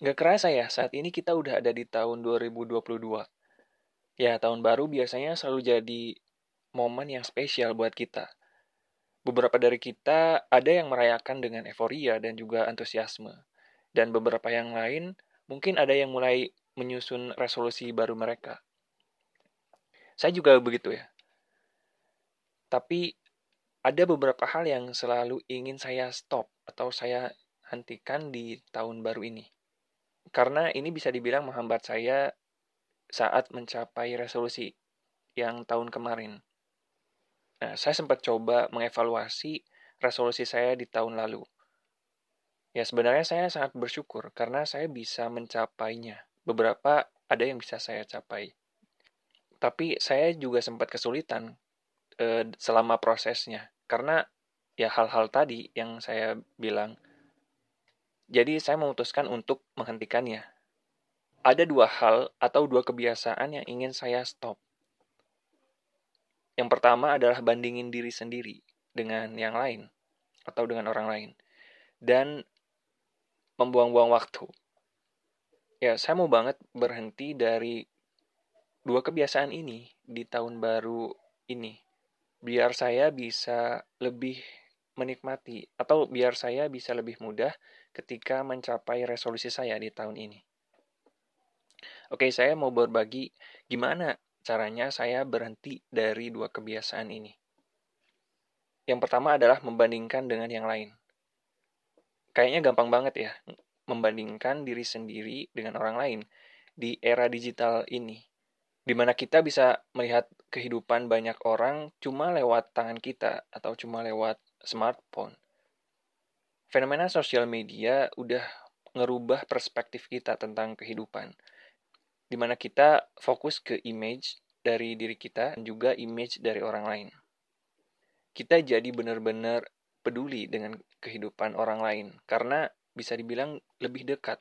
Gak kerasa ya, saat ini kita udah ada di tahun 2022. Ya, tahun baru biasanya selalu jadi momen yang spesial buat kita. Beberapa dari kita ada yang merayakan dengan euforia dan juga antusiasme. Dan beberapa yang lain mungkin ada yang mulai menyusun resolusi baru mereka. Saya juga begitu ya. Tapi ada beberapa hal yang selalu ingin saya stop atau saya hentikan di tahun baru ini karena ini bisa dibilang menghambat saya saat mencapai resolusi yang tahun kemarin. Nah, saya sempat coba mengevaluasi resolusi saya di tahun lalu. Ya, sebenarnya saya sangat bersyukur karena saya bisa mencapainya. Beberapa ada yang bisa saya capai. Tapi saya juga sempat kesulitan eh, selama prosesnya. Karena ya hal-hal tadi yang saya bilang jadi saya memutuskan untuk menghentikannya. Ada dua hal atau dua kebiasaan yang ingin saya stop. Yang pertama adalah bandingin diri sendiri dengan yang lain atau dengan orang lain. Dan membuang-buang waktu. Ya, saya mau banget berhenti dari dua kebiasaan ini di tahun baru ini. Biar saya bisa lebih menikmati atau biar saya bisa lebih mudah ketika mencapai resolusi saya di tahun ini. Oke, saya mau berbagi gimana caranya saya berhenti dari dua kebiasaan ini. Yang pertama adalah membandingkan dengan yang lain. Kayaknya gampang banget ya, membandingkan diri sendiri dengan orang lain di era digital ini, di mana kita bisa melihat kehidupan banyak orang cuma lewat tangan kita atau cuma lewat smartphone. Fenomena sosial media udah ngerubah perspektif kita tentang kehidupan. Di mana kita fokus ke image dari diri kita dan juga image dari orang lain. Kita jadi benar-benar peduli dengan kehidupan orang lain karena bisa dibilang lebih dekat.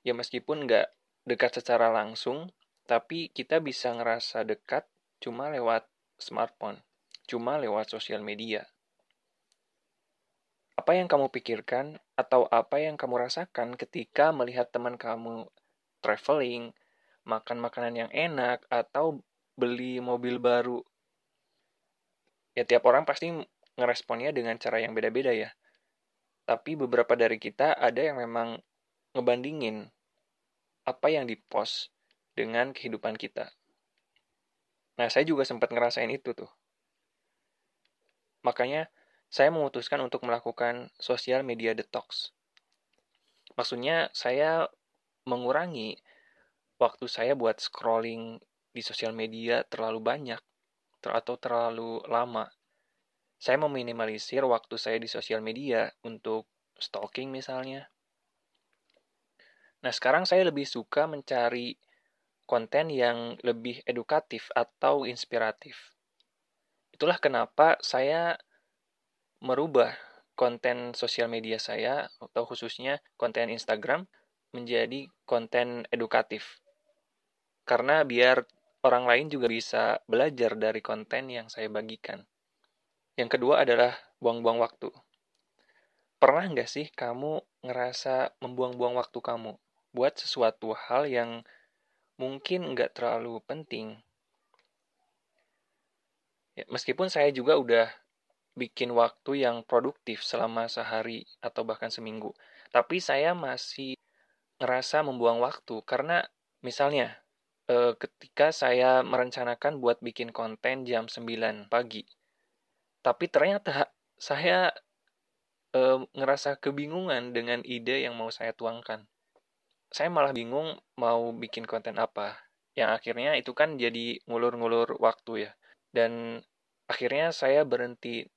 Ya meskipun nggak dekat secara langsung, tapi kita bisa ngerasa dekat cuma lewat smartphone cuma lewat sosial media. Apa yang kamu pikirkan atau apa yang kamu rasakan ketika melihat teman kamu traveling, makan makanan yang enak, atau beli mobil baru? Ya tiap orang pasti ngeresponnya dengan cara yang beda-beda ya. Tapi beberapa dari kita ada yang memang ngebandingin apa yang dipost dengan kehidupan kita. Nah, saya juga sempat ngerasain itu tuh. Makanya, saya memutuskan untuk melakukan sosial media detox. Maksudnya, saya mengurangi waktu saya buat scrolling di sosial media terlalu banyak ter atau terlalu lama. Saya meminimalisir waktu saya di sosial media untuk stalking misalnya. Nah, sekarang saya lebih suka mencari konten yang lebih edukatif atau inspiratif. Itulah kenapa saya merubah konten sosial media saya atau khususnya konten Instagram menjadi konten edukatif. Karena biar orang lain juga bisa belajar dari konten yang saya bagikan. Yang kedua adalah buang-buang waktu. Pernah nggak sih kamu ngerasa membuang-buang waktu kamu buat sesuatu hal yang mungkin nggak terlalu penting, Ya, meskipun saya juga udah bikin waktu yang produktif selama sehari atau bahkan seminggu, tapi saya masih ngerasa membuang waktu karena misalnya eh, ketika saya merencanakan buat bikin konten jam 9 pagi, tapi ternyata saya eh, ngerasa kebingungan dengan ide yang mau saya tuangkan. Saya malah bingung mau bikin konten apa. Yang akhirnya itu kan jadi ngulur-ngulur waktu ya. Dan akhirnya saya berhenti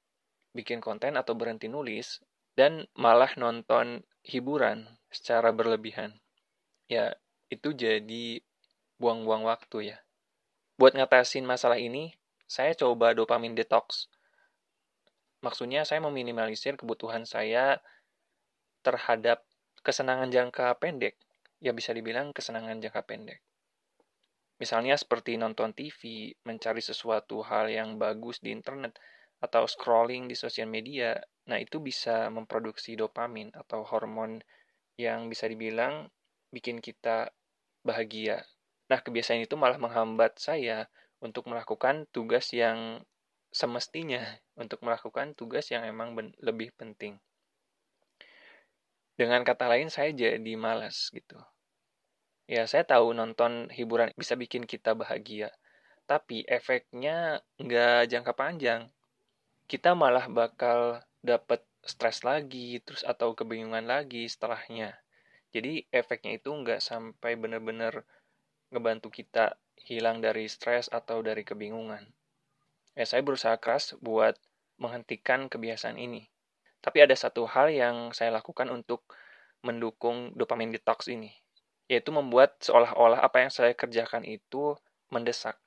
bikin konten atau berhenti nulis dan malah nonton hiburan secara berlebihan. Ya, itu jadi buang-buang waktu ya. Buat ngatasin masalah ini, saya coba dopamin detox. Maksudnya saya meminimalisir kebutuhan saya terhadap kesenangan jangka pendek. Ya bisa dibilang kesenangan jangka pendek. Misalnya seperti nonton TV, mencari sesuatu hal yang bagus di internet, atau scrolling di sosial media. Nah, itu bisa memproduksi dopamin atau hormon yang bisa dibilang bikin kita bahagia. Nah, kebiasaan itu malah menghambat saya untuk melakukan tugas yang semestinya, untuk melakukan tugas yang emang lebih penting. Dengan kata lain, saya jadi malas gitu. Ya, saya tahu nonton hiburan bisa bikin kita bahagia, tapi efeknya nggak jangka panjang. Kita malah bakal dapet stres lagi, terus atau kebingungan lagi setelahnya. Jadi efeknya itu nggak sampai benar-benar ngebantu kita hilang dari stres atau dari kebingungan. Ya, saya berusaha keras buat menghentikan kebiasaan ini. Tapi ada satu hal yang saya lakukan untuk mendukung dopamine detox ini yaitu membuat seolah-olah apa yang saya kerjakan itu mendesak.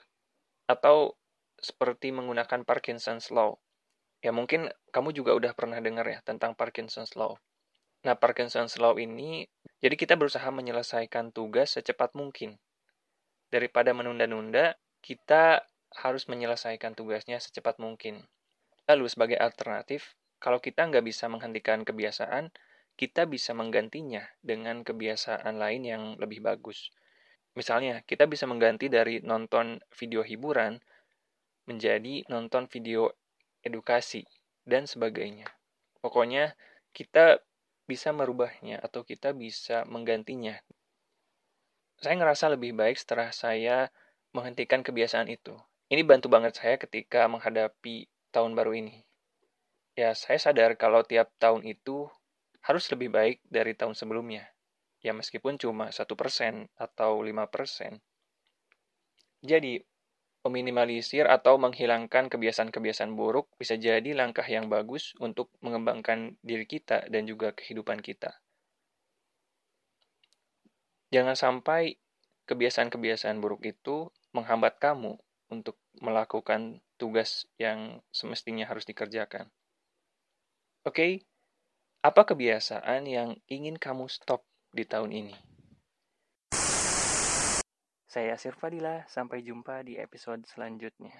Atau seperti menggunakan Parkinson's Law. Ya mungkin kamu juga udah pernah dengar ya tentang Parkinson's Law. Nah, Parkinson's Law ini, jadi kita berusaha menyelesaikan tugas secepat mungkin. Daripada menunda-nunda, kita harus menyelesaikan tugasnya secepat mungkin. Lalu sebagai alternatif, kalau kita nggak bisa menghentikan kebiasaan, kita bisa menggantinya dengan kebiasaan lain yang lebih bagus. Misalnya, kita bisa mengganti dari nonton video hiburan menjadi nonton video edukasi dan sebagainya. Pokoknya, kita bisa merubahnya atau kita bisa menggantinya. Saya ngerasa lebih baik setelah saya menghentikan kebiasaan itu. Ini bantu banget saya ketika menghadapi tahun baru ini. Ya, saya sadar kalau tiap tahun itu harus lebih baik dari tahun sebelumnya. Ya meskipun cuma satu persen atau lima persen. Jadi, meminimalisir atau menghilangkan kebiasaan-kebiasaan buruk bisa jadi langkah yang bagus untuk mengembangkan diri kita dan juga kehidupan kita. Jangan sampai kebiasaan-kebiasaan buruk itu menghambat kamu untuk melakukan tugas yang semestinya harus dikerjakan. Oke, okay? Apa kebiasaan yang ingin kamu stop di tahun ini? Saya Sirfadila, sampai jumpa di episode selanjutnya.